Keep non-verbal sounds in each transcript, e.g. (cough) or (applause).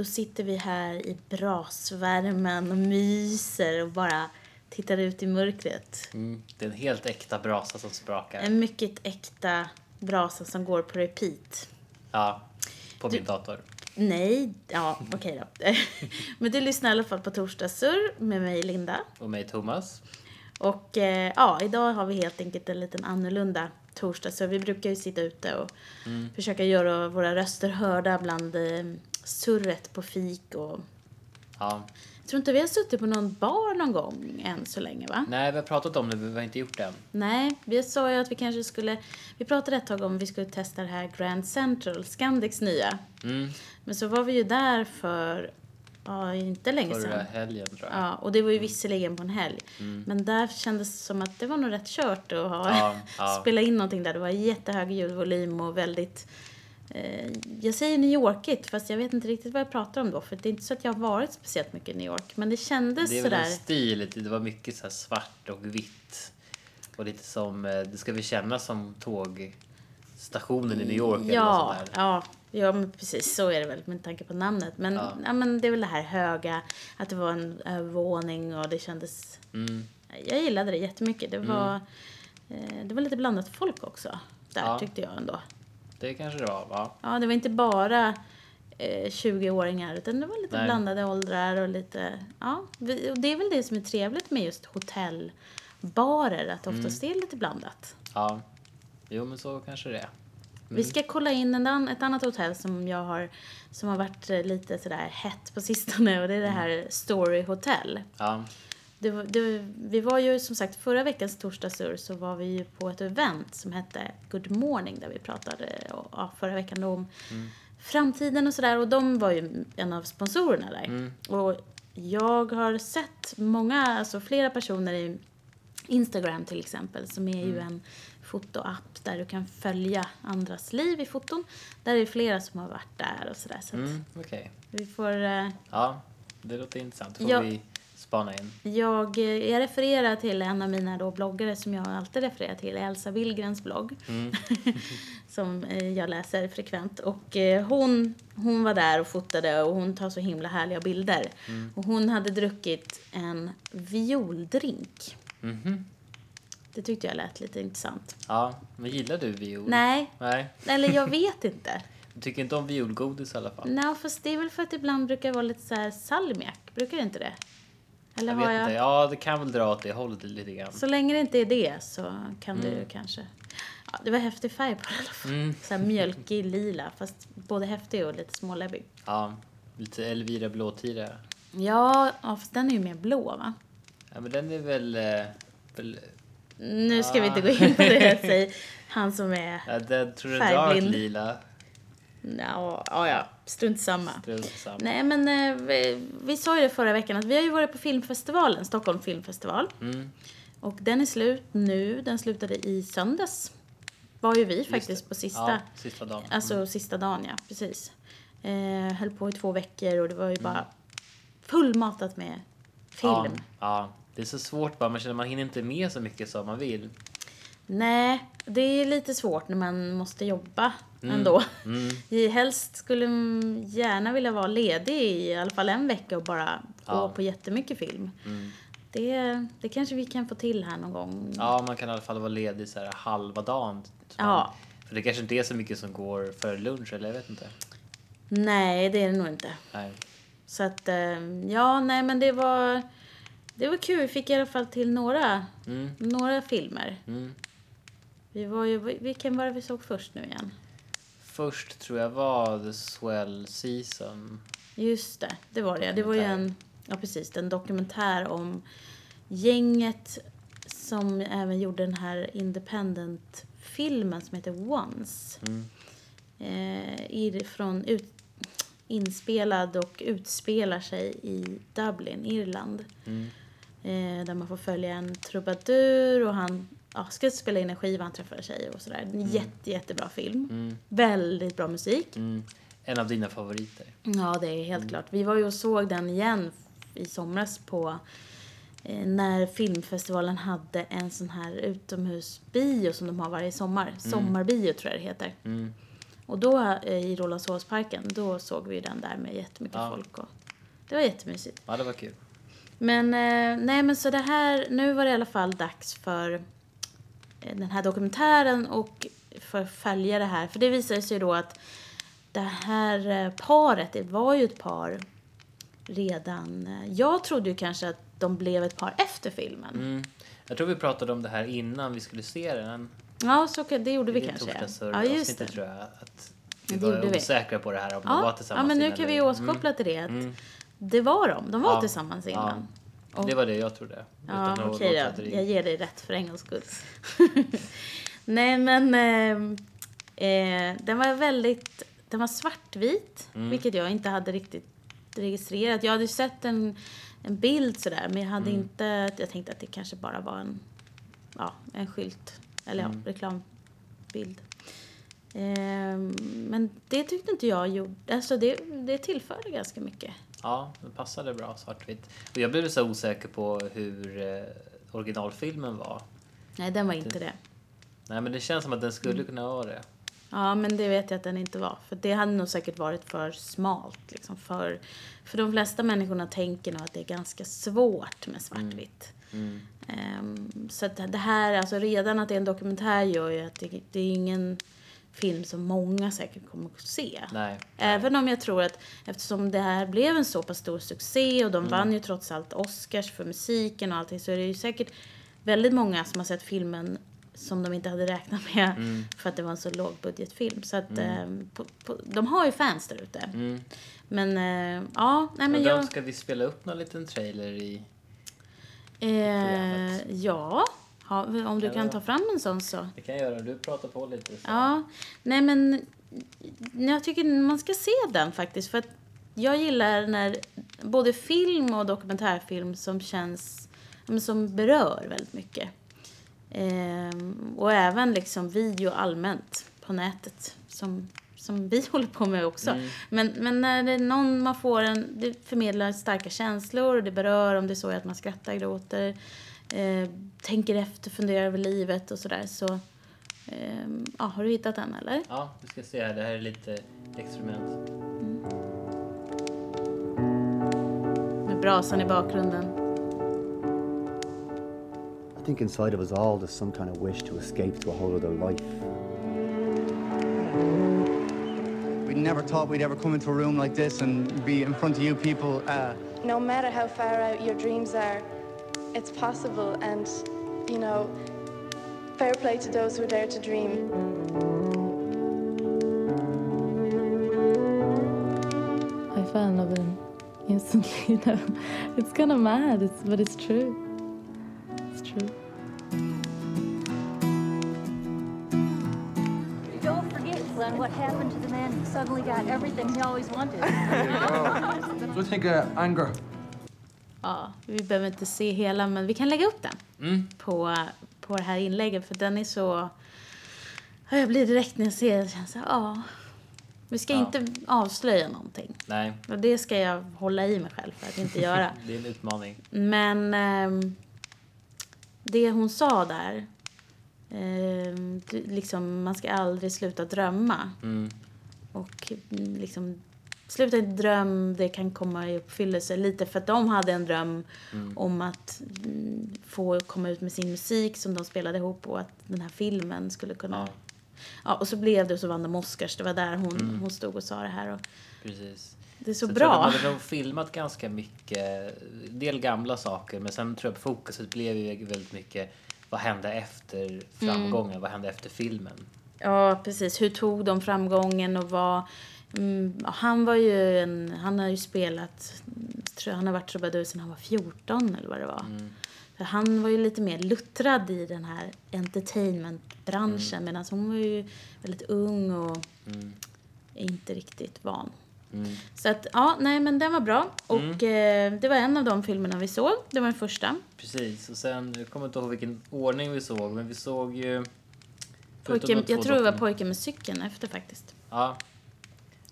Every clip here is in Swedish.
Då sitter vi här i brasvärmen och myser och bara tittar ut i mörkret. Mm. Det är en helt äkta brasa som sprakar. En mycket äkta brasa som går på repeat. Ja, på min dator. Nej, ja okej då. (laughs) Men du lyssnar i alla fall på Torsdagssurr med mig Linda. Och mig Thomas. Och eh, ja, idag har vi helt enkelt en liten annorlunda torsdag. Så vi brukar ju sitta ute och försöka göra våra röster hörda bland eh, surret på fik och... Ja. Jag tror inte vi har suttit på någon bar någon gång än så länge va? Nej, vi har pratat om det, men vi har inte gjort det än. Nej, vi sa ju att vi kanske skulle... Vi pratade ett tag om vi skulle testa det här Grand Central, Scandics nya. Mm. Men så var vi ju där för, ja, inte länge Förra sedan. helgen tror jag. Ja, och det var ju visserligen på en helg. Men där kändes det som att det var nog rätt kört att ha, Ja, ja. (laughs) spela in någonting där. Det var jättehög ljudvolym och väldigt... Eh, jag säger New Yorkigt, fast jag vet inte riktigt vad jag pratar om då. För det är inte så att jag har varit speciellt mycket i New York. Men det kändes Det är väl sådär... en stil, det var mycket så svart och vitt. Och lite som, eh, det ska vi känna som tågstationen i New York eller Ja, något sånt där. ja, ja, men precis så är det väl med tanke på namnet. Men, ja. Ja. men det är väl det här höga, att det var en övervåning och det kändes... Mm. Jag gillade det jättemycket. Det var, eh, det var lite blandat folk också. Där Ja. tyckte jag ändå. Det kanske det var, va? Ja, det var inte bara eh, 20-åringar utan det var lite Nej. blandade åldrar och lite... Ja, vi- och det är väl det som är trevligt med just hotellbarer, att Mm. oftast det är lite blandat. Ja. Jo, men så kanske det är. Vi ska kolla in en an, ett annat hotell som jag har som har varit eh, lite sådär hett på sistone och det är det här Story Hotel. Ja. Det, det, vi var ju som sagt förra veckans torsdagsur så var vi ju på ett event som hette Good Morning där vi pratade ja, förra veckan om framtiden och sådär och de var ju en av sponsorerna där. Och jag har sett många, alltså flera personer i Instagram till exempel som är ju en fotoapp där du kan följa andras liv i foton. Där är det flera som har varit där och sådär. Så Mm, okej. vi får... eh, Ja, det låter intressant. får Ja. vi spana in. Jag, eh, jag refererar till en av mina då bloggare som jag alltid refererar till, Elsa Willgrens blogg. (laughs) som eh, jag läser frekvent. Och eh, hon, hon var där och fotade och hon tar så himla härliga bilder. Och hon hade druckit en violdrink. Mhm. Det tyckte jag lät lite intressant. Ja, men gillar du viol? Nej, Nej. eller jag (laughs) vet inte. Du tycker inte om violgodis i alla fall? Nej, fast det är väl för att det ibland brukar vara lite så här salmiak. Brukar det inte det? Eller Jag vet jag... inte. Ja, det kan väl dra åt det hållet lite grann. Så länge det inte är det så kan Mm. ju kanske... Ja, det var häftig färg på fall. Mm. Så här mjölkig lila, fast både häftig och lite småläbbig. Ja, lite Elvira Blåtira. Ja, ja, fast den är ju mer blå va? Ja, men den är väl... Eh, väl Nu ska vi inte Ah. gå in på det, säger (laughs) han som är... ja, den tror jag drar åt Färgblind. lila. Ja, ja, ja strunt samma. Strunt samma. Nej, men eh, vi, vi sa ju det förra veckan att vi har ju varit på filmfestivalen, Stockholm filmfestival. Mm. Och den är slut nu, den slutade i söndags. Var ju vi faktiskt på sista. Ja, sista dagen. Alltså sista dagen, ja. Precis. Eh, höll på i två veckor och det var ju Mm. bara fullmatat med film. Ja, ja, det är så svårt bara. Man känner man hinner inte med så mycket som man vill. Nej, det är lite svårt när man måste jobba Mm. ändå. Mm. (laughs) Helst skulle man gärna vilja vara ledig i alla fall en vecka och bara Ja. gå på jättemycket film. Mm. Det, det kanske vi kan få till här någon gång. Ja, man kan i alla fall vara ledig så här halva dagen. Man- Ja. För det kanske inte är så mycket som går för lunch, eller jag vet inte. Nej, det är det nog inte. Nej. Så att, eh, ja, nej men det var, det var kul. Vi fick i alla fall till några, Mm. några filmer. Mm. Vi var ju, vilken var det vi såg först nu igen? Först tror jag var The Swell Season. Just det, det var det. Det var ju en, ja precis, en dokumentär om gänget som även gjorde den här independent-filmen som heter Once. Mm. Eh, i- från ut, inspelad och utspelar sig i Dublin, Irland. Mm. Eh, där man får följa en trubadur och han ja, ska spela in en skiva, han träffar en tjej och sådär. En jätte, jättebra film. Mm. Väldigt bra musik. Mm. En av dina favoriter. Ja, det är helt klart. Vi var ju och såg den igen i somras på eh, när filmfestivalen hade en sån här utomhusbio som de har varje sommar. Sommarbio tror jag det heter. Mm. Och då eh, i Rålambshovsparken, då såg vi den där med jättemycket Ja. folk. Och det var jättemysigt. Ja, det var kul. Men eh, nej men så det här, nu var det i alla fall dags för den här dokumentären och för följa det här. För det visade sig då att det här eh, paret, det var ju ett par redan, eh, jag trodde ju kanske att de blev ett par efter filmen. Mm. Jag tror vi pratade om det här innan vi skulle se den. Ja, så det gjorde vi kanske. Ja, just det. tror jag att vi Det var gjorde vi. osäkra på det här om de var Ja, tillsammans ja, men nu kan vi återkoppla till det. Att Mm. Det var de, de var Ja. tillsammans innan. Ja. Det var det jag trodde. Ja, okej låta då. Jag ger dig rätt för en gångs skull. (laughs) Nej, men eh, eh, den var väldigt... Den var svartvit, Mm. vilket jag inte hade riktigt registrerat. Jag hade ju sett en, en bild sådär, men jag hade Mm. inte... Jag tänkte att det kanske bara var en, ja, en skylt, eller Mm. ja, reklambild. Eh, men det tyckte inte jag gjorde... Alltså det, det tillförde ganska mycket. Ja, det passade bra svartvitt. Och jag blev så osäker på hur eh, originalfilmen var. Nej, den var inte det. Nej, men det känns som att den Mm. skulle kunna vara det. Ja, men det vet jag att den inte var. För det hade nog säkert varit för smalt. Liksom, för, för de flesta människorna tänker nog att det är ganska svårt med svartvitt. Mm. Ehm, så att det här, alltså redan att det är en dokumentär gör ju att det, det är ingen film som många säkert kommer att se. Nej. Även om jag tror att eftersom det här blev en så pass stor succé och de Mm. vann ju trots allt Oscars för musiken och allting så är det ju säkert väldigt många som har sett filmen som de inte hade räknat med Mm. för att det var en så lågbudgetfilm. Så att eh, på, på, de har ju fans där ute. Mm. Men eh, ja, nej men jag... Ska vi spela upp någon liten trailer i... Eh, programmet? ja, ha, om du kan ja. ta fram en sån så. Det kan jag göra. Du pratar på lite. Så. Ja, nej men jag tycker man ska se den faktiskt. För att jag gillar när både film och dokumentärfilm som känns, som berör väldigt mycket. Ehm, och även liksom video allmänt på nätet som, som vi (laughs) håller på med också. Mm. Men, men när det är någon man får en, det förmedlar starka känslor och det berör om det är så att man skrattar, gråter, eh, tänker efter, funderar över livet och sådär. Så, ehm, ja, har du hittat den eller? Ja, vi ska se här. Det här är lite experiment. Med brasan i bakgrunden. I think inside of us all there's some kind of wish to escape to a whole other life. We never thought we'd ever come into a room like this and be in front of you people. Uh, no matter how far out your dreams are, it's possible. And, you know, fair play to those who dare to dream. I fell in love with him instantly. (laughs) You know, it's kind of mad, it's, but it's true. It's true. Don't forget, Glenn, what happened to the man who suddenly got everything he always wanted. So I think uh, anger. Ja, vi behöver inte se hela men vi kan lägga upp den Mm. på, på det här inlägget för den är så... Ja, Jag blir direkt när jag ser den, känns så ja. Vi ska Ja. inte avslöja någonting. Nej, Och det ska jag hålla i mig själv för att inte göra. (laughs) det är en utmaning. Men ehm, det hon sa där, du- liksom, man ska aldrig sluta drömma. Mm. Och mm, liksom, sluta inte dröm, det kan komma i uppfyllelse. Lite för att de hade en dröm om att mm, få komma ut med sin musik som de spelade ihop och att den här filmen skulle kunna... Ja. Ja. och så blev det och så vann de Oscars. Det var där hon, hon stod och sa det här. Och Precis. det är så, jag tror bra. De hade filmat ganska mycket, del gamla saker, men sen tror jag fokuset blev ju väldigt mycket vad hände efter framgången, vad hände efter filmen? Ja, precis. Hur tog de framgången och vad... Mm, han var ju en... Han har ju spelat... Tror han har varit trubadur sedan han var 14 eller vad det var. För han var ju lite mer luttrad i den här entertainmentbranschen medan hon var ju väldigt ung och inte riktigt van. Mm. Så att, ja, nej men den var bra. Och eh, det var en av de filmerna vi såg. Det var den första. Precis, och sen, jag kommer inte ihåg vilken ordning vi såg, men vi såg ju... två jag tror det var pojken med cykeln efter faktiskt. Ja.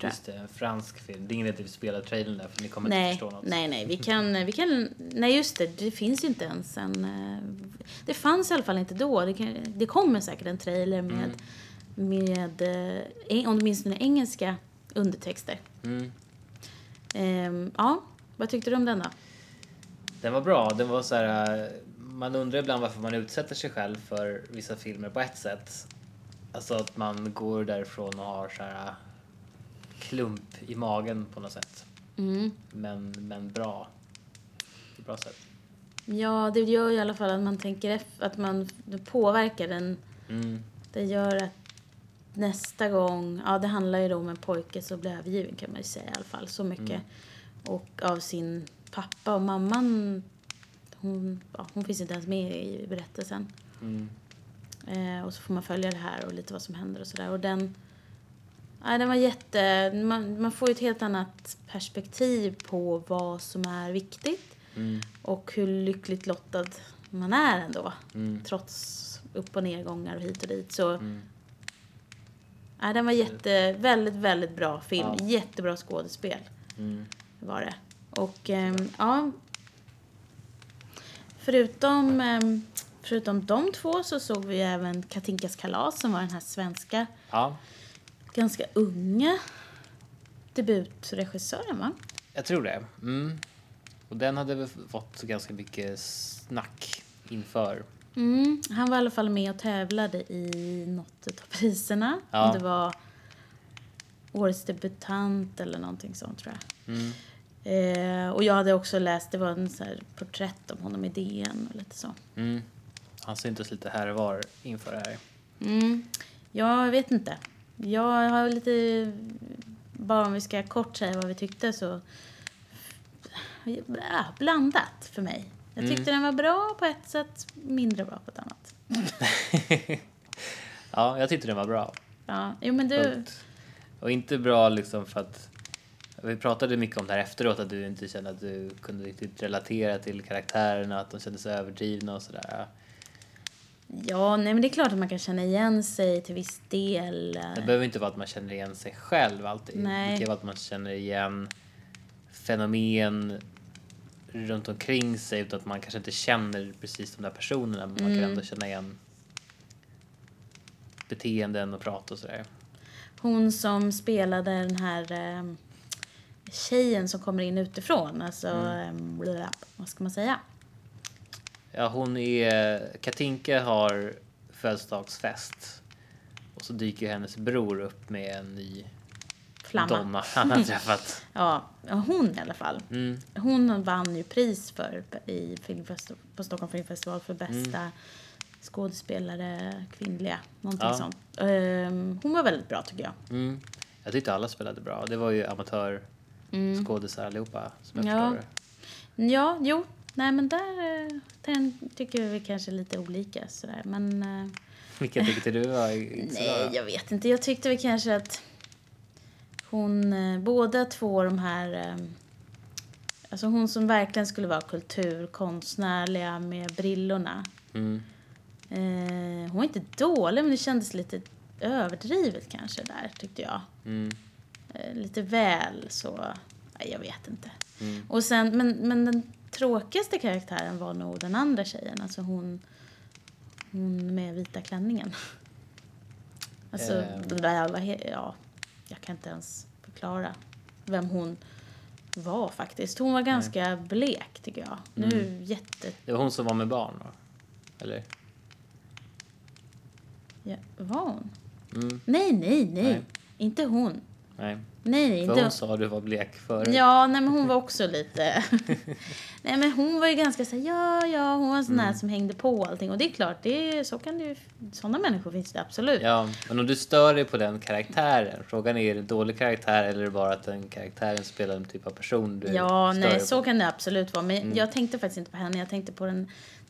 Just det, en fransk film. Det är ingen idé att vi spelar trailern där, för ni kommer inte Nej, förstå något. nej, nej. Vi kan, vi kan... Nej, just det. Det finns ju inte ens en... eh, Det fanns i alla fall inte då. Det, kan, det kommer säkert en trailer med, med eh, en- åtminstone engelska undertexter. Mm. Ehm, ja, vad tyckte du om den då? Den var bra. Den var så här, eh, man undrar ibland varför man utsätter sig själv för vissa filmer på ett sätt. Alltså att man går därifrån och har så här eh, klump i magen på något sätt. Mm. Men, men bra. På bra sätt. Ja, det gör i alla fall att man tänker att man påverkar den. Mm. Det gör att nästa gång, ja det handlar ju då om en pojke som blir övergiven kan man ju säga i alla fall, så mycket. Och av sin pappa och mamman, hon, ja, hon finns inte ens med i berättelsen. Mm. Eh, och så får man följa det här och lite vad som händer och sådär. Och den, ja, den var jätte, man, man får ju ett helt annat perspektiv på vad som är viktigt. Mm. Och hur lyckligt lottad man är ändå. Mm. Trots upp och nedgångar och hit och dit. Så Mm. ja, den var jätte, väldigt, väldigt bra film. Ja. Jättebra skådespel Mm. var det. Och ehm, ja. Förutom, ehm, förutom de två så såg vi även Katinkas kalas som var den här svenska, Ja, ganska unga debutregissören va? jag tror det. Mm. Och den hade väl fått ganska mycket snack inför. Mm, han var i alla fall med och tävlade i något av priserna. Ja. Om det var årets debutant eller någonting sånt tror jag. Mm. Eh, och jag hade också läst, det var en så här porträtt om honom i DN och lite så. Mm. Han syntes lite här och var inför det här. Mm. Jag vet inte. Jag har lite, bara om vi ska kort säga vad vi tyckte så, ja, blandat för mig. Jag Mm. tyckte den var bra på ett sätt, mindre bra på ett annat. (laughs) Ja, jag tyckte den var bra. Ja, jo men du, Punkt. Och inte bra liksom för att vi pratade mycket om det här efteråt att du inte kände att du kunde riktigt relatera till karaktärerna, att de kändes överdrivna och sådär. Ja nej men det är klart att man kan känna igen sig till viss del. Det behöver inte vara att man känner igen sig själv alltid. Nej. Det kan vara att man känner igen fenomen runt omkring sig utan att man kanske inte känner precis de där personerna men man kan Mm. ändå känna igen beteenden och prat och sådär. Hon som spelade den här eh, tjejen som kommer in utifrån, alltså, eh, blä, vad ska man säga? Ja, hon är... Katinka har födelsedagsfest. Och så dyker hennes bror upp med en ny Flamma. donna han har träffat. (laughs) Ja, hon i alla fall. Mm. Hon vann ju pris för i på Stockholm Filmfestival för bästa skådespelare, kvinnliga, någonting Ja. sånt. Ehm, hon var väldigt bra tycker jag. Mm. Jag tyckte alla spelade bra. Det var ju amatörskådisar allihopa som jag Mm. Ja. förstår det. Ja, jo, nej men där eh, den tycker vi kanske lite olika sådär. Men eh, Vilka tyckte du var nej, jag vet inte. Jag tyckte väl kanske att hon, eh, båda två de här, alltså hon som verkligen skulle vara kulturkonstnärliga med brillorna. Mm. Hon var inte dålig men det kändes lite överdrivet kanske där tyckte jag. Mm. Lite väl så, nej, jag vet inte. Mm. Och sen, men, men den tråkigaste karaktären var nog den andra tjejen, alltså hon, hon med vita klänningen. Alltså, Eh. det där var he- ja, jag kan inte ens förklara vem hon var faktiskt. Hon var ganska blek tycker jag. Nu Mm. jätte... Det var hon som var med barn då? Eller? Ja, var hon? Mm. Nej, nej, nej, Nej. Inte hon. Nej. Nej, För hon sa du var blek förut. Ja, nej men hon var också lite... (laughs) nej men hon var ju ganska så här, ja, ja, hon var en sån Mm. där som hängde på allting. Och det är klart, det är, så kan ju... Sådana människor finns det absolut. Ja, men om du stör dig på den karaktären, frågan är är det dålig karaktär eller är det bara att den karaktären spelar en typ av person du Ja, stör nej, dig så på? kan det absolut vara. Men Mm. jag tänkte faktiskt inte på henne. Jag tänkte på den,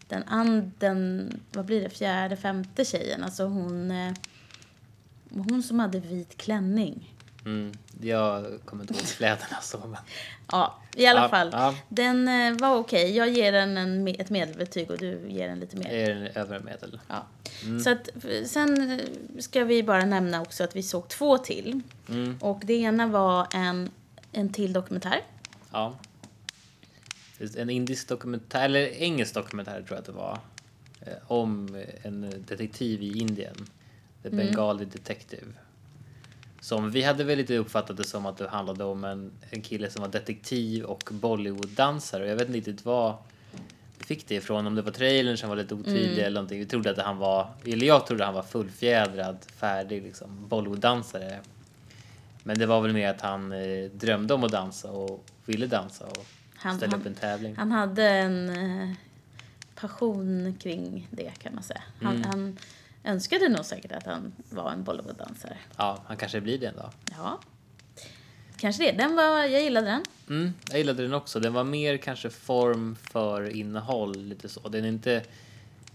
den, an, den vad blir det, fjärde, femte tjejen. Alltså hon, eh, hon som hade vit klänning. Mm. Jag kommer inte ihåg kläderna så, men... Ja, i alla Ja, fall. ja. Den eh, var okej. Jag ger den en, ett medelbetyg och du ger den lite mer. Är den övre medel? Ja. Mm. Så att, sen ska vi bara nämna också att vi såg två till. Mm. Och det ena var en, en till dokumentär. Ja. En indisk dokumentär, eller engelsk dokumentär tror jag att det var. eh, Om en detektiv i Indien. The Bengali Detective. Som vi hade väl lite uppfattat det som att det handlade om en, en kille som var detektiv och Bollywood-dansare. Och jag vet inte riktigt vad vi fick det ifrån. Om det var trailern som var lite otydlig eller någonting. Vi trodde att han var, eller jag trodde han var fullfjädrad, färdig liksom, Bollywood-dansare. Men det var väl mer att han eh, drömde om att dansa och ville dansa och Han- ställa han- upp en tävling. Han hade en eh, passion kring det kan man säga. Han, Mm. han önskade nog säkert att han var en Bollywood-dansare. Ja, han kanske blir det en dag. Ja, kanske det. Den var, jag gillade den. Mm, jag gillade den också. Den var mer kanske form för innehåll, lite så. Den är inte,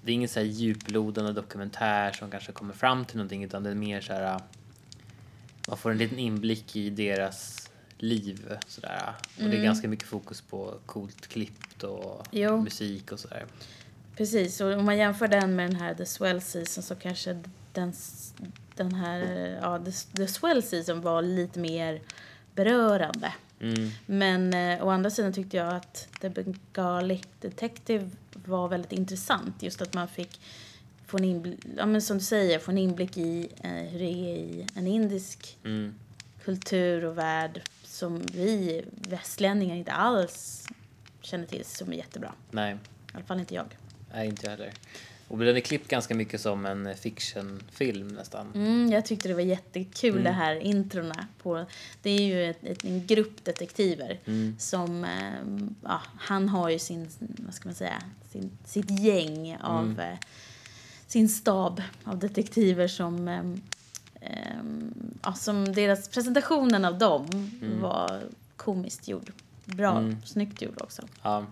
det är ingen så här djuplodande dokumentär som kanske kommer fram till någonting, utan det är mer så här, man får en liten inblick i deras liv sådär. Och det är ganska mycket fokus på coolt klippt och Jo. musik och sådär. Precis, och om man jämför den med den här The Swell Season så kanske den, den här, ja, The, The Swell Season var lite mer berörande. Mm, Men eh, å andra sidan tyckte jag att The Bengali Detective var väldigt intressant. Just att man fick få en inblick, ja, men som du säger, få en inblick i eh, hur det är i en indisk mm, kultur och värld som vi västlänningar inte alls känner till som är jättebra. nej, I alla fall inte jag. Nej, inte jag heller. Och den är klippt ganska mycket som en fictionfilm nästan. Mm, jag tyckte det var jättekul Mm. det här introna på, det är ju ett, ett, en grupp detektiver Mm. som, eh, ja, han har ju sin, vad ska man säga, sin, sitt gäng av, Mm. eh, sin stab av detektiver som, eh, eh, ja, som deras presentationen av dem var komiskt gjord. Bra, Mm. snyggt gjord också. Ja,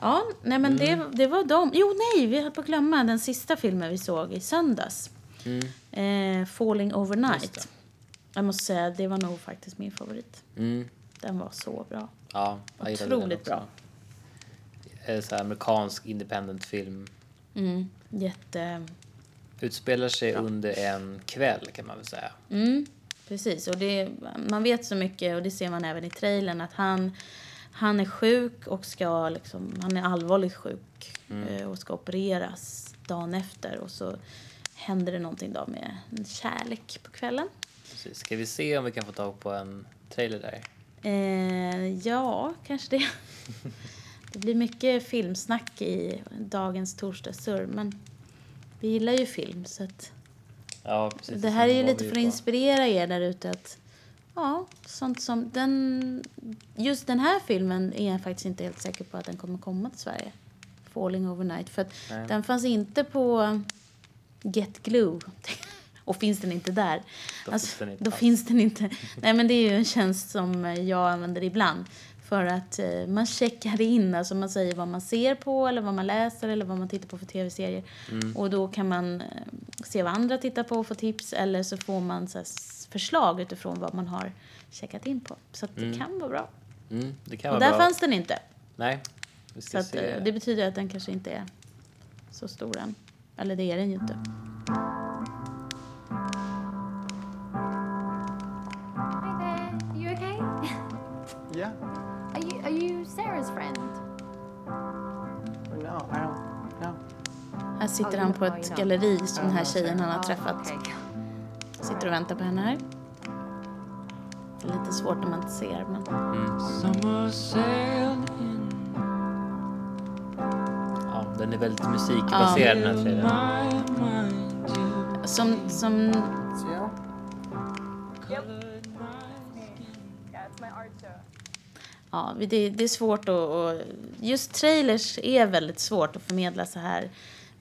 Ja, nej men Mm. det, det var de. Jo, nej, vi höll på att glömma den sista filmen vi såg i söndags. mm, Eh, Falling Overnight. Jag måste säga, det var nog faktiskt min favorit. mm. Den var så bra. Ja, jag den Otroligt också. bra. Eh, Så amerikansk independent film. Mm, jätte... Utspelar sig under en kväll kan man väl säga. Mm, precis. Och det, man vet så mycket, och det ser man även i trailern, att han, han är sjuk och ska liksom, han är allvarligt sjuk eh, och ska opereras dagen efter. Och så händer det någonting då med en kärlek på kvällen. Precis. Ska vi se om vi kan få tag på en trailer där? Eh, ja, kanske det. (laughs) Det blir mycket filmsnack i dagens torsdagssurr, men vi gillar ju film så att Ja, det här är ju lite för att inspirera er där ute att ja, sånt som den just den här filmen är jag faktiskt inte helt säker på att den kommer komma till Sverige. Falling Overnight för att Nej. den fanns inte på Get Glue. (laughs) Och finns den inte där, Då alltså, finns den inte då finns den inte. Nej men det är ju en tjänst som jag använder ibland. För att eh, man checkar in, alltså man säger vad man ser på eller vad man läser eller vad man tittar på för tv-serier. Mm. Och då kan man eh, se vad andra tittar på och få tips eller så får man så förslag utifrån vad man har checkat in på. Så att det Mm. kan vara bra. Mm, det kan Och vara där bra. fanns den inte. Nej, vi Så ska att, se. eh, det betyder att den kanske inte är så stor än. Eller det är den ju inte. Hi there. You okay? Yeah? Sarah's friend? No, I don't. No. Här sitter Oh, han på ett galleri som den här tjejen han har träffat. okay. Sitter och väntar på henne här. Det är lite svårt när man inte ser men... Ja, den är väldigt musikbaserad den här trailern. Som, som Yeah? Ja, det, det är svårt att... Och just trailers är väldigt svårt att förmedla så här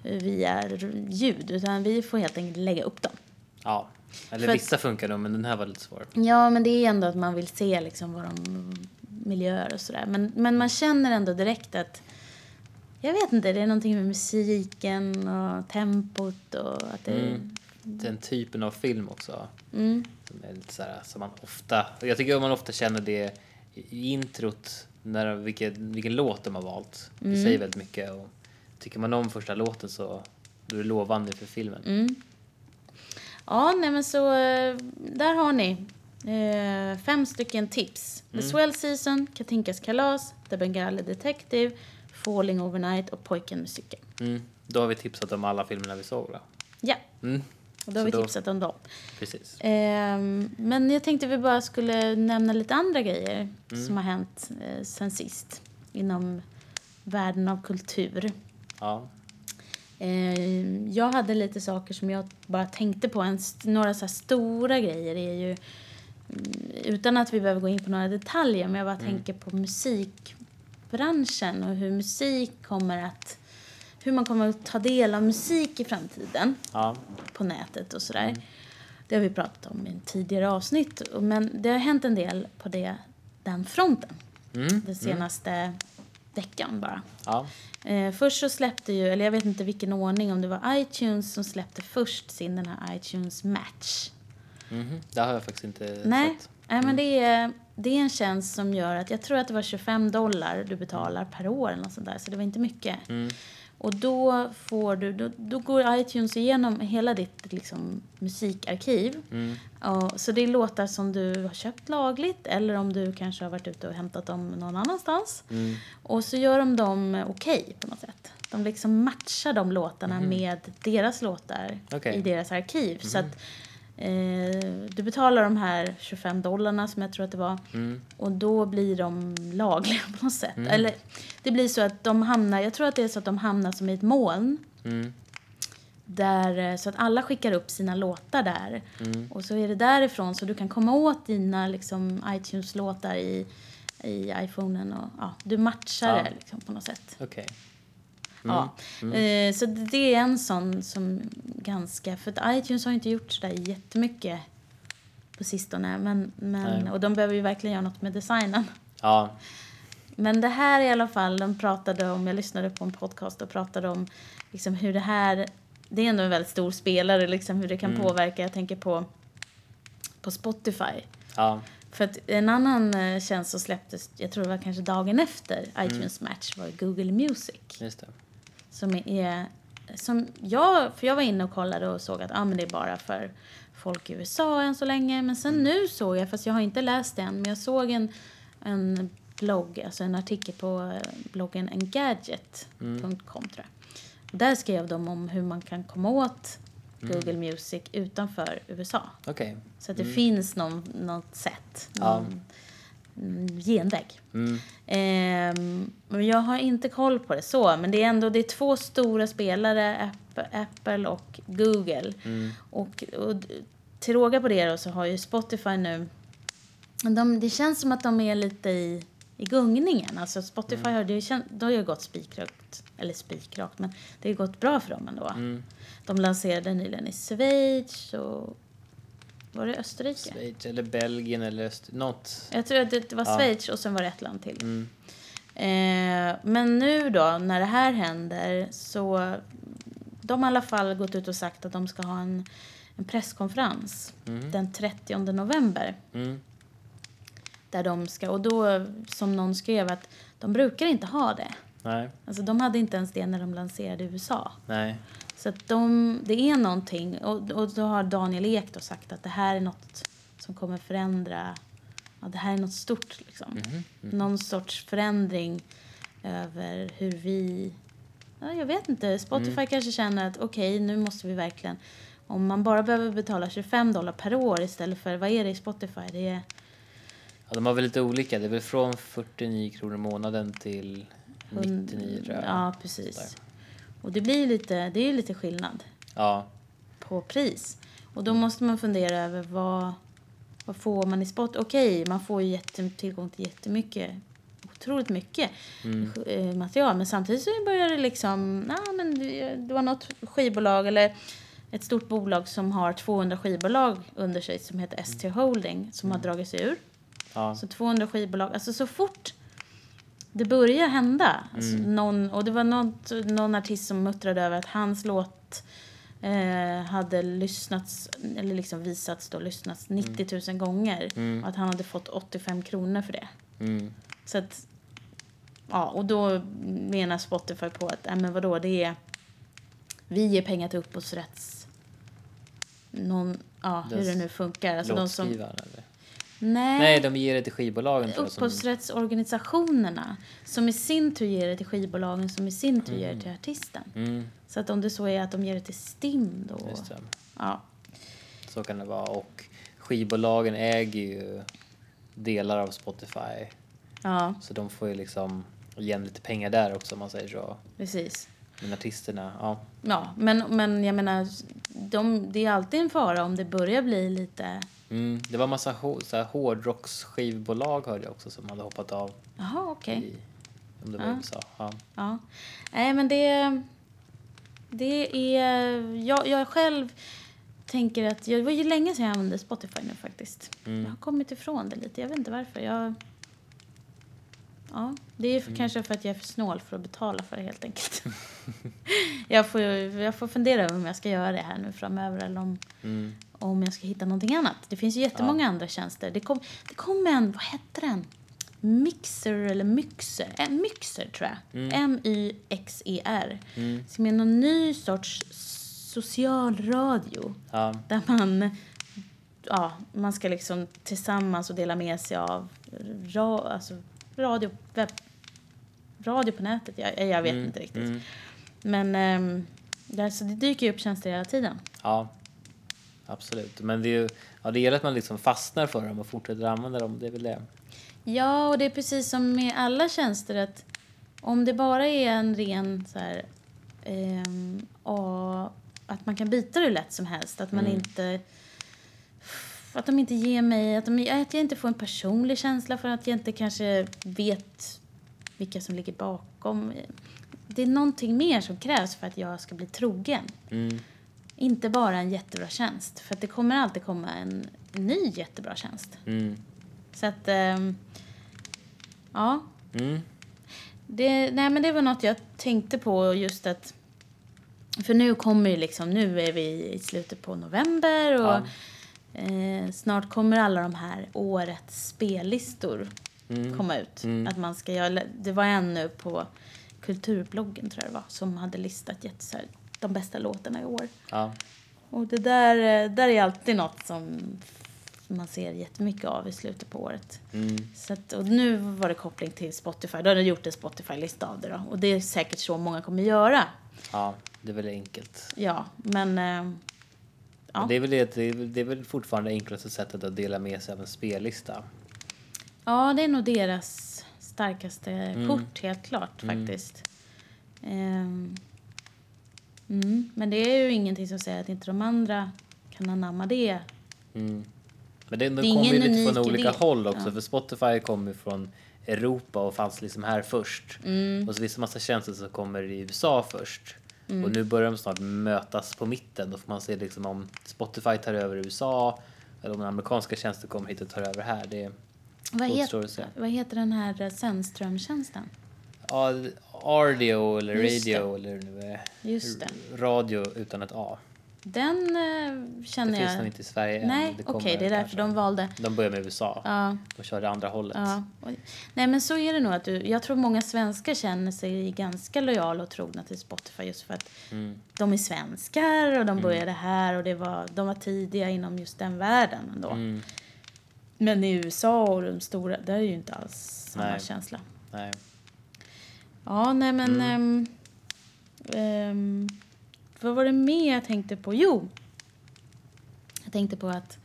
eh, via ljud. Utan vi får helt enkelt lägga upp dem. Ja, eller För att- vissa funkar nog, men den här var lite svår. Ja, men det är ändå att man vill se liksom vad de miljöer och sådär. Men, men man känner ändå direkt att... Jag vet inte, det är någonting med musiken och tempot och att det... Mm. Den typen av film också. Mm. Som är lite så här, som man ofta, jag tycker att man ofta känner det i introt, när, vilken, vilken låt de har valt. Det Mm. säger väldigt mycket. Och tycker man om första låten så då är det lovande för filmen. Mm. Ja, nej men så där har ni eh, fem stycken tips. The Swell Season, Katinkas kalas, The Bengali Detective, Falling Overnight och Pojken med cykeln. Mm. Då har vi tipsat om alla filmerna vi såg då. Ja, Mm. Och då har Så vi då- tipsat om dem. Precis. Ehm, men jag tänkte vi bara skulle nämna lite andra grejer Mm. som har hänt eh, sen sist inom världen av kultur. Ja. Ehm, jag hade lite saker som jag bara tänkte på. En, några så stora grejer är ju, mm, utan att vi behöver gå in på några detaljer, men jag bara tänker på musikbranschen och hur musik kommer att, hur man kommer att ta del av musik i framtiden Ja. på nätet och sådär. Det har vi pratat om i tidigare avsnitt. Men det har hänt en del på det, den fronten Mm. den senaste veckan bara. Ja. Eh, först så släppte ju, eller jag vet inte vilken ordning, om det var iTunes som släppte först sin den här iTunes Match. Mhm. Det har jag faktiskt inte Nej, sett. Nej men det är, det är en tjänst som gör att, jag tror att det var 25 dollar du betalar per år eller något sånt där, så det var inte mycket. Mm. Och då får du, då, då går iTunes igenom hela ditt liksom, musikarkiv. Mm. Och, så det är låtar som du har köpt lagligt eller om du kanske har varit ute och hämtat dem någon annanstans. Mm. Och så gör de dem okej på något sätt. De liksom matchar de låtarna med deras låtar Mhm. Mhm. i deras arkiv. Så att eh, du betalar de här 25 dollarna som jag tror att det var. Mm. Och då blir de lagliga på något sätt. Eller det blir så att de hamnar, jag tror att det är så att de hamnar som i ett moln. Mm. Där, eh, så att alla skickar upp sina låtar där. Mm. Och så är det därifrån så du kan komma åt dina liksom, iTunes-låtar i, i iPhonen. Och, ja, du matchar Ja. det liksom, på något sätt. Okej. Ja. Eh, så det är en sån som ganska... För att iTunes har inte gjort sådär jättemycket på sistone. Men, men, Nej. och de behöver ju verkligen göra något med designen. Ja. Men det här i alla fall, de pratade om, jag lyssnade på en podcast och pratade om liksom hur det här, det är ändå en väldigt stor spelare, liksom hur det kan påverka, jag tänker på, på Spotify. Ja. För att en annan eh, tjänst som släpptes, jag tror det var kanske dagen efter iTunes Match, var Google Music. Just det. Som är, som jag, för jag var inne och kollade och såg att ah, men det är bara för folk i USA än så länge. Men sen nu såg jag, fast jag har inte läst det än, men jag såg en, en blogg, alltså en artikel på eh, bloggen engadget.com tror jag. Och där skrev de om hur man kan komma åt Google Music utanför USA. Okej. Så att det finns någon, något sätt, Ja. någon mm, genväg. Mm. Men jag har inte koll på det så, men det är ändå det är två stora spelare, App- Apple och Google. Mm. Och, och till råga på det då så har ju Spotify nu, de, det känns som att de är lite i, i gungningen. Alltså Spotify Mm. har, det, det har ju gått spikrakt, eller spikrakt, men det har gått bra för dem ändå. Mm. De lanserade nyligen i Schweiz och var det Österrike? Schweiz eller Belgien eller öst... något. Jag tror att det var Ja. Schweiz och sen var det ett land till. Mm. Eh, men nu då, när det här händer, så... De har i alla fall gått ut och sagt att de ska ha en, en presskonferens den 30 november. Mm. Där de ska, och då, som någon skrev, att de brukar inte ha det. Nej. Alltså de hade inte ens det när de lanserade i USA. Nej. Så att de, det är någonting, och, och då har Daniel Ek då sagt att det här är något som kommer förändra, ja, det här är något stort liksom. Någon sorts förändring över hur vi, ja, jag vet inte, Spotify kanske känner att okej, nu måste vi verkligen, om man bara behöver betala 25 dollar per år istället för, vad är det i Spotify? Det är, Ja, de har väl lite olika. Det är väl från 49 kronor i månaden till 99 tror jag. Ja, precis. Sådär. Och det blir lite, det är lite skillnad. Ja. på pris. Och då måste man fundera över vad, vad får man i spot? Okej, man får ju jätte, tillgång till jättemycket, otroligt mycket eh, material. Men samtidigt så börjar det liksom, ja men det, var något skivbolag eller ett stort bolag som har 200 skivbolag under sig som heter ST Holding som har dragit sig ur. Ja. Så 200 skivbolag, alltså så fort det börjar hända. Alltså någon, och det var något, någon artist som muttrade över att hans låt eh, hade lyssnats, eller liksom visats då, lyssnats 90 000 gånger. Och att han hade fått 85 kronor för det. Mm. Så att, ja, och då menar Spotify på att, äh, men vadå, det är, vi ger pengar till upphovsrätts, någon, ja, hur det nu funkar. Alltså de som, eller? Nej, Nej, de ger det till skivbolagen upphovsrättsorganisationerna som i sin tur ger det till skivbolagen som i sin tur ger det till artisten. mm, Så att om det så är att de ger det till STIM då. Ja. Så kan det vara. Och skivbolagen äger ju delar av Spotify. Ja, Så de får ju liksom igen lite pengar där också om man säger så. precis. Men artisterna, ja. Ja, men, men jag menar, de, det är alltid en fara om det börjar bli lite... Mm, det var massa hå- så här hårdrocksskivbolag hörde jag också som hade hoppat av Jaha, okej. i, om det var Ja. USA. Ja. Ja. Nej, men det... Det är... Jag, jag själv tänker att... Det var ju länge sedan jag använde Spotify nu faktiskt. Mm. Jag har kommit ifrån det lite. Jag vet inte varför. Jag... Ja, det är Mm. kanske för att jag är för snål för att betala för det helt enkelt. (laughs) jag, får, jag får fundera över om jag ska göra det här nu framöver eller om, Mm. Om jag ska hitta någonting annat. Det finns ju jättemånga andra tjänster. Det kom, det kom en, vad hette den? Mixer eller Myxer? Eh, Myxer tror jag. Mm. M-Y-X-E-R. Som är någon ny sorts social radio. Ja. Där man, ja, man ska liksom tillsammans och dela med sig av ra, alltså radio, webb, radio på nätet. Jag, jag vet inte riktigt. Mm. Men ehm, där, så det dyker ju upp tjänster hela tiden. Ja, absolut. Men det, är ju, ja, det gäller att man liksom fastnar för dem och fortsätter använda dem. Det är väl det. Ja, och det är precis som med alla tjänster att om det bara är en ren så här, och att man kan byta det lätt som helst, att man inte att de inte ger mig, att, de, att jag inte får en personlig känsla för att jag inte kanske vet vilka som ligger bakom. Det är någonting mer som krävs för att jag ska bli trogen. Mm. Inte bara en jättebra tjänst, för det kommer alltid komma en ny jättebra tjänst. Mm. Så att, ehm, ja. Mm. Det, nej men det var något jag tänkte på just att, för nu kommer ju liksom, nu är vi i slutet på november och eh, snart kommer alla de här årets spellistor komma ut. Att man ska göra, det var en nu på kulturbloggen tror jag det var, som hade listat jätte, så här, de bästa låtarna i år. Ja. Och det där, eh, där är alltid något som man ser jättemycket av i slutet på året. Mm. Så att, och nu var det koppling till Spotify. Då har de gjort en Spotify-lista av det då. Och det är säkert så många kommer göra. ja, det är väl enkelt. Ja, men... Eh, Ja. Det, är väl det, det, är, väl- fortfarande enklaste sättet att dela med sig av en spellista. ja, det är nog deras starkaste kort, helt klart faktiskt. Ehm, mm, men det är ju ingenting som säger att inte de andra kan anamma det. Mm. Men det, det Det är kommer ju lite från olika idé. håll också. Ja. För Spotify kommer från Europa och fanns liksom här först. Mm. Och så finns det massa tjänster som kommer i USA först. Mm. Och nu börjar de snart mötas på mitten. Då får man se liksom om Spotify tar över USA eller om amerikanska tjänster kommer hit och tar över här. Det Vad, heter, vad heter den här Sennström-tjänsten? Ardio eller Just det. Radio eller nu är Just det. radio utan ett A. Den eh, Det känner finns jag... nog inte i Sverige. Nej, Det okej, kommer det är därför kanske. de valde... De börjar med USA. Ja, De kör det andra hållet. ja. Och- Nej, men så är det nog. Att du, jag tror många svenskar känner sig ganska lojala och trogna till Spotify just för att Mm. de är svenskar och de började här och det var, de var tidiga inom just den världen ändå. Mm. Men i USA och de stora, där är ju inte alls samma Nej. känsla. Nej. Ja, nej men... Mm. ehm, ehm, vad var det mer jag tänkte på? Jo! Jag tänkte på att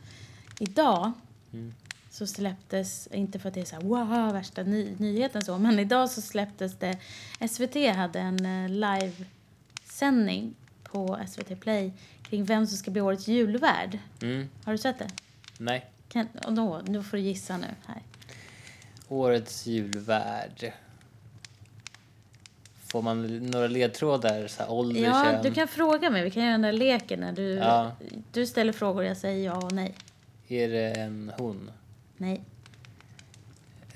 idag Mm. så släpptes, inte för att det är så här wow, värsta ny, nyheten så, men idag så släpptes det, SVT hade en eh, livesändning på SVT Play kring vem som ska bli årets julvärd. Mm. Har du sett det? Nej. Kan, då, nu får du gissa nu här. Årets julvärd. Får man några ledtrådar? Så här, ålder, Ja, kön? du kan fråga mig. Vi kan göra den där leken när du, Ja. du ställer frågor och jag säger ja och nej. Är det en hon? Nej.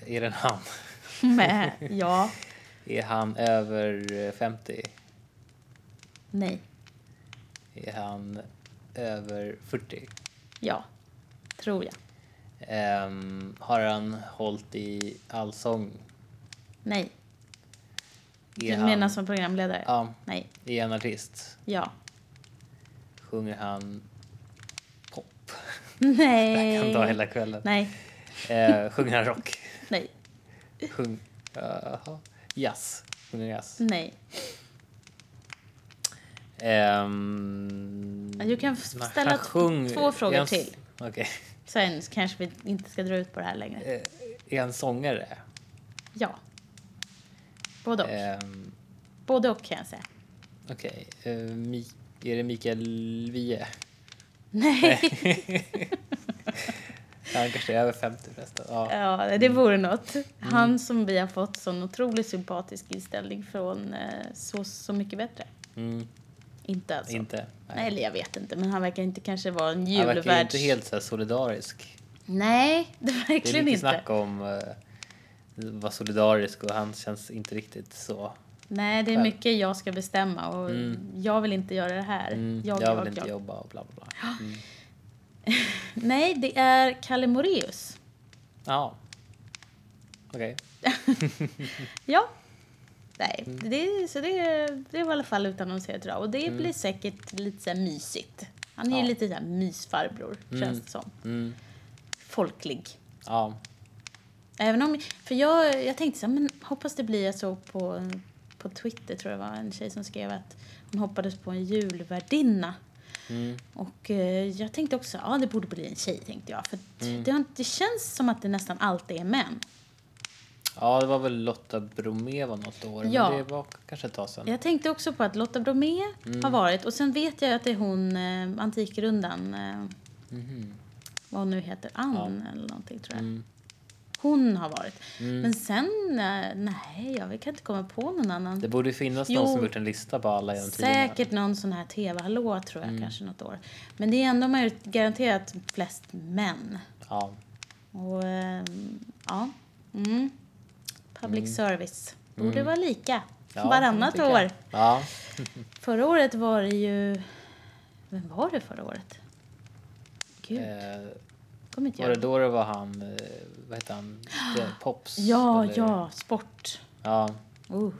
Är det en han? (laughs) Med, ja. Är han över eh, 50? Nej. Är han över 40? Ja. Tror jag. Ehm, har han hållit i allsång? Nej. Du han, menar som programledare? Ja. Nej. Är han artist? Ja. Sjunger han pop? Nej. Jag kan ta hela kvällen. Nej. Eh, sjunger han rock? Nej. Sjung... Jaha. Jazz? Sjunger jazz? Nej. Ja, du kan ställa sjung- två frågor s- till. Okej. Sen kanske vi inte ska dra ut på det här längre. Eh, Är han sångare? Ja. Både och. Ehm, Både och kan jag säga. Okej. Eh, Mi- är det Mikael Wiehe? Nej. (laughs) Han kanske är över 50 förresten. Ja. Ja, det vore något. Han som vi har fått sån otroligt sympatisk inställning från eh, Så, så mycket bättre. Mm, Inte alltså. inte. Nej, eller jag vet inte, men han verkar inte kanske vara en Han verkar julvärds... inte helt så solidarisk. Nej, det är Det är verkligen mycket inte. snack om uh, vara solidarisk och han känns inte riktigt så. Nej, det är själv. mycket jag ska bestämma och Mm. jag vill inte göra det här. Mm, Jag, jag, jag, vill inte jag. jobba och bla bla bla. Mm. (laughs) Nej, det är Kalle Moraeus. Ja. Okej. (laughs) Ja. Nej, Mm. det, så det, det var i alla fall utannonserat idag. Och det blir säkert lite så här mysigt. Han är ju Mm. Ja. lite så här mysfarbror, känns det som. Mm. Folklig. Ja. Även om, för jag, jag tänkte så här, men hoppas det blir, jag såg på, på Twitter tror jag var en tjej som skrev att hon hoppades på en julvärdinna. Mm. Och eh, jag tänkte också, ja det borde bli en tjej tänkte jag. För Mm. det, det känns som att det nästan alltid är män. ja, det var väl Lotta Bromé var något år, Ja. men det var kanske ett tag sedan. Jag tänkte också på att Lotta Bromé Mm. har varit och sen vet jag att det är hon, eh, Antikrundan, eh, Mhm. vad hon nu heter, Ann eller någonting tror jag. Mm. Hon har varit. Mm. Men sen, eh, nej jag kan inte komma på någon annan. Det borde finnas Jo. någon som gjort en lista på alla genom tiderna. Säkert någon sån här tv-hallå tror Mm. jag kanske något år. Men det är ändå garanterat flest män. Ja. Och ehm, ja, mm. Public Mm. service borde Mm. vara lika Ja, varannat år. Ja. (laughs) Förra året var det ju... Vem var det förra året? Gud, Eh, kommer inte var jag det då det var han, eh, vad heter han, Det- (gasps) Pops? Ja, eller- ja, sport. Ja. Uh,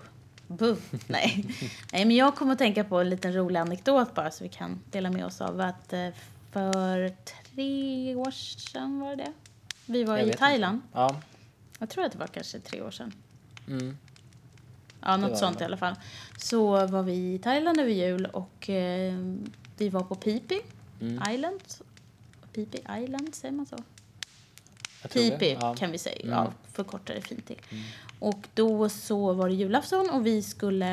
buh. Nej. (laughs) Nej, men jag kommer att tänka på en liten rolig anekdot bara så vi kan dela med oss av att eh, för tre år sedan var det? Vi var Jag i vet Thailand. Ja. Jag tror att det var kanske tre år sedan. Mm. Ja, var något det sånt nog. i alla fall. Så var vi i Thailand över jul och eh, vi var på Pipi Mm. Island. Pipi Island, säger man så? Pipi Ja. kan vi säga, Mm. ja, förkortar det fint till. Och då så var det julafton och vi skulle...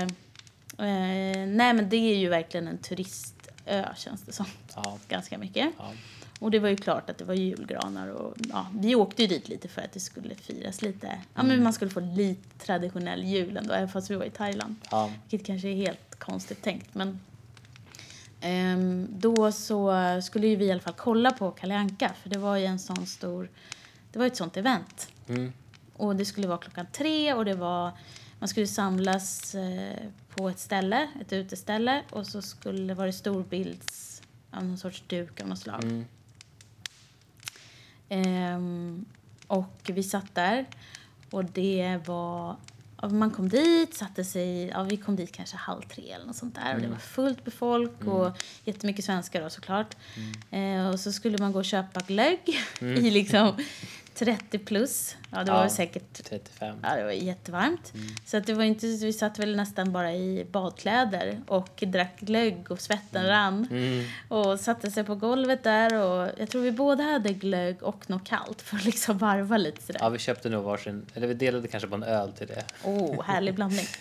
Eh, nej men det är ju verkligen en turistö känns det som. Ja. Ganska mycket. Ja. Och det var ju klart att det var julgranar och ja, vi åkte ju dit lite för att det skulle firas lite. Ja men man skulle få lite traditionell jul ändå, även fast vi var i Thailand. Ja. Vilket kanske är helt konstigt tänkt men då så skulle ju vi i alla fall kolla på Kalle Anka för det var ju en sån stor, det var ett sånt event. Mm. Och det skulle vara klockan tre och det var, man skulle samlas eh, på ett ställe, ett uteställe och så skulle var det storbilds, någon sorts duk av något slag. Mm. Ehm, och vi satt där och det var man kom dit, satte sig, ja, vi kom dit kanske halv tre eller något sånt där. Och det var fullt med folk och jättemycket svenskar då såklart. Eh, och så skulle man gå och köpa glögg (laughs) i liksom (laughs) 30 plus. Ja, det var Ja. väl säkert 35. Ja, det var jättevarmt. Så att det var inte, vi satt väl nästan bara i badkläder och drack glögg och svetten rann. Mm. Och satte sig på golvet där och jag tror vi båda hade glögg och något kallt för att liksom varva lite sådär. Ja, vi köpte nog varsin, eller vi delade kanske på en öl till det. Oh, härlig blandning. (laughs)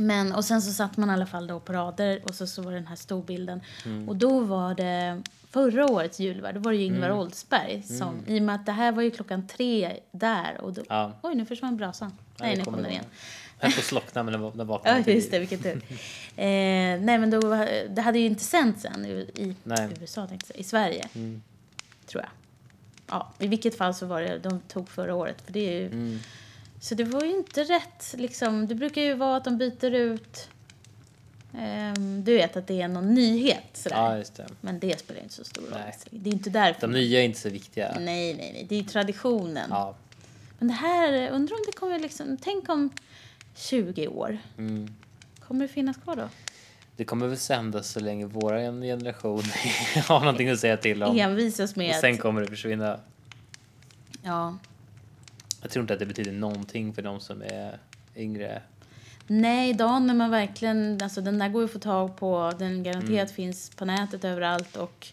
Men, och sen så satt man i alla fall då på rader och så, så var den här storbilden. Mm. Och då var det förra årets julvärd, då var det ju Ingvar Oldsberg som, i och med att det här var ju klockan tre där och då, Ja. oj nu försvann brasan. Nej, det nu kom den igen. Jag på slockna men den (laughs) vaknade Ja, just det, liv. vilket tur. eh, nej, men då, det hade ju inte sänts än i, i Nej. USA, tänkte jag i Sverige, Mm. tror jag. Ja, i vilket fall så var det, de tog förra året, för det är ju, Mm. Så det var ju inte rätt, liksom, det brukar ju vara att de byter ut, ehm, du vet att det är någon nyhet sådär. Ja, just det. Men det spelar inte så stor roll. Nej. Det är inte därför. De nya är inte så viktiga. Nej, nej, nej, det är ju traditionen. Ja. Men det här, undrar om det kommer liksom, tänk om 20 år, Mm. kommer det finnas kvar då? Det kommer väl sändas så länge vår generation (laughs) har någonting att säga till om. Envisas Och med sen att, kommer det försvinna. ja. Jag tror inte att det betyder någonting för de som är yngre. Nej, dagen när man verkligen, alltså den där går ju att få tag på, den garanterat Mm. finns på nätet överallt och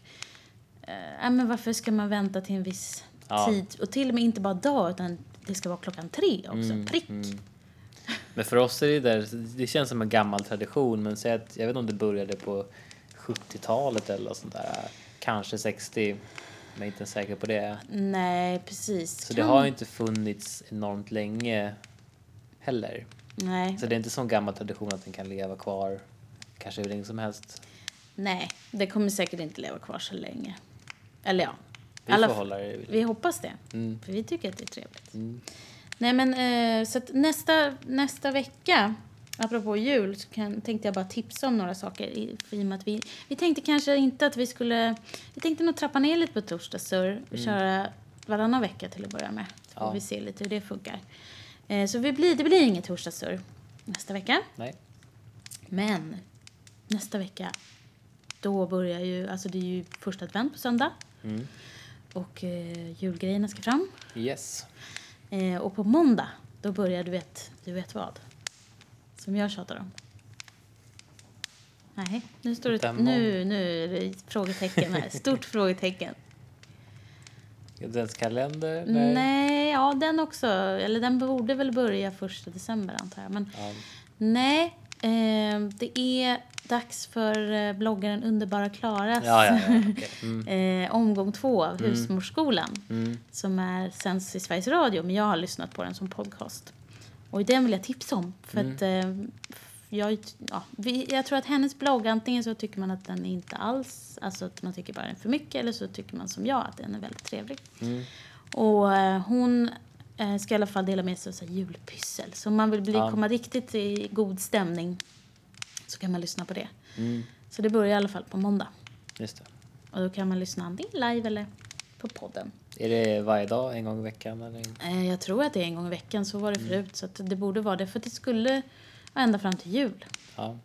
eh, men varför ska man vänta till en viss Ja. tid? Och till och med inte bara dag utan det ska vara klockan tre också, Mm, prick. mm. Men för oss är det där, det känns som en gammal tradition men säg att, jag vet inte om det började på 70-talet eller något sånt där. Kanske 60, men inte säker på det. Nej, precis. Så det Kan- har ju inte funnits enormt länge heller. Nej, Så det är inte sån gammal tradition att den kan leva kvar kanske hur länge som helst. nej, det kommer säkert inte leva kvar så länge. Eller ja, Vi Alla får det. vi hoppas det. Mm. För vi tycker att det är trevligt. Mm. Nej men eh, så att nästa, nästa vecka, apropå jul, så kan, tänkte jag bara tipsa om några saker. I, i att vi, vi tänkte kanske inte att vi skulle, vi tänkte nog trappa ner lite på torsdagssurr och köra varannan vecka till att börja med. Så Ja. vi se lite hur det funkar. Eh, så vi blir, det blir inget torsdagssurr nästa vecka. Nej. Men nästa vecka, då börjar ju, alltså det är ju första advent på söndag. Mm. Och eh, julgrejerna ska fram. Yes. Eh, och på måndag, då börjar du vet, du vet vad? Som jag tjatar om. Nej, nu står det, nu, nu är det frågetecken här. Stort (laughs) frågetecken. Adventskalender? Nej. ja den också. Eller den borde väl börja första december antar jag. Men Ja. nej, eh, det är dags för eh, bloggaren Underbara Klaras Ja, ja, okej. (laughs) Mm. eh, omgång två av Husmorsskolan. Mm. som är, sänds i Sveriges Radio, men jag har lyssnat på den som podcast. Och den vill jag tipsa om. För Mm. att eh, jag, ja, vi, jag tror att hennes blogg, antingen så tycker man att den inte alls, alltså att man tycker bara den är för mycket, eller så tycker man som jag att den är väldigt trevlig. Mm. Och eh, hon eh, ska i alla fall dela med sig av så julpyssel. Så om man vill bli, Ja. komma riktigt i god stämning så kan man lyssna på det. Mm. Så det börjar i alla fall på måndag. Just det. Och då kan man lyssna antingen live eller på podden. Är det varje dag, en gång i veckan? Eller? Eh, Jag tror att det är en gång i veckan, så var det Mm. förut. Så att det borde vara det, för det skulle vara ända fram till jul. Ja.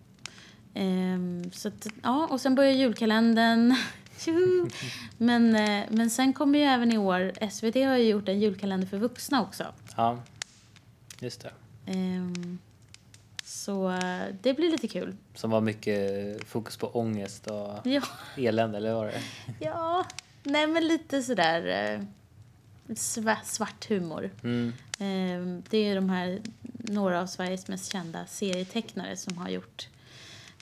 Ehm, så att, ja, och sen börjar julkalendern. (laughs) Men, eh, men sen kommer ju även i år, SVT har ju gjort en julkalender för vuxna också. ja, just det. Ehm, så eh, det blir lite kul. Som var mycket fokus på ångest och Ja, elände, eller vad var det? ja. Nej men lite sådär eh, sva- svart humor. Mm. Ehm, Det är ju de här, några av Sveriges mest kända serietecknare som har gjort,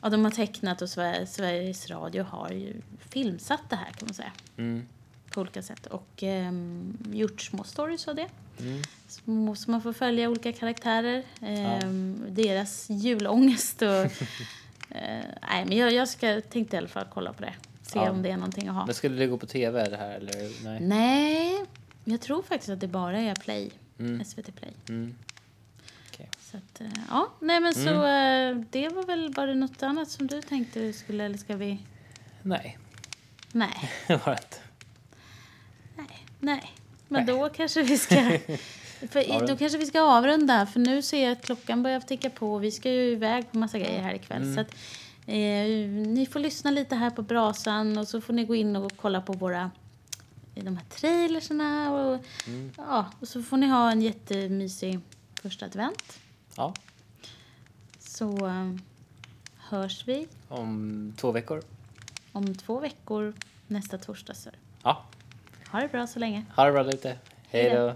ja de har tecknat och Sver- Sveriges Radio har ju filmsatt det här kan man säga. Mm. På olika sätt och ehm, gjort små stories av det. Mm. Små, så man får följa olika karaktärer, ehm, deras julångest och... (laughs) eh, nej men jag, jag ska, tänkte i alla fall kolla på det. Se Ja. om det är någonting att ha. Men skulle det gå på tv det här eller? Nej. Nej, jag tror faktiskt att det bara är Play. Mm. SVT Play. Mm. Så att, eh, ja, nej men så eh, det var väl, var det något annat som du tänkte skulle, eller ska vi? Nej, Nej, (laughs) det var det inte. nej, nej. Men då kanske vi ska, (laughs) för då kanske vi ska avrunda, för nu ser jag att klockan börjar ticka på och vi ska ju iväg på massa grejer här ikväll. Mm. Så eh, ni får lyssna lite här på brasan och så får ni gå in och kolla på våra de här trailersarna och, Mm. ja, och så får ni ha en jättemysig första advent. Ja, Så eh, hörs vi om två veckor. om två veckor nästa torsdag. Så. Ja, Ha det bra så länge. ha det bra lite. Hej då.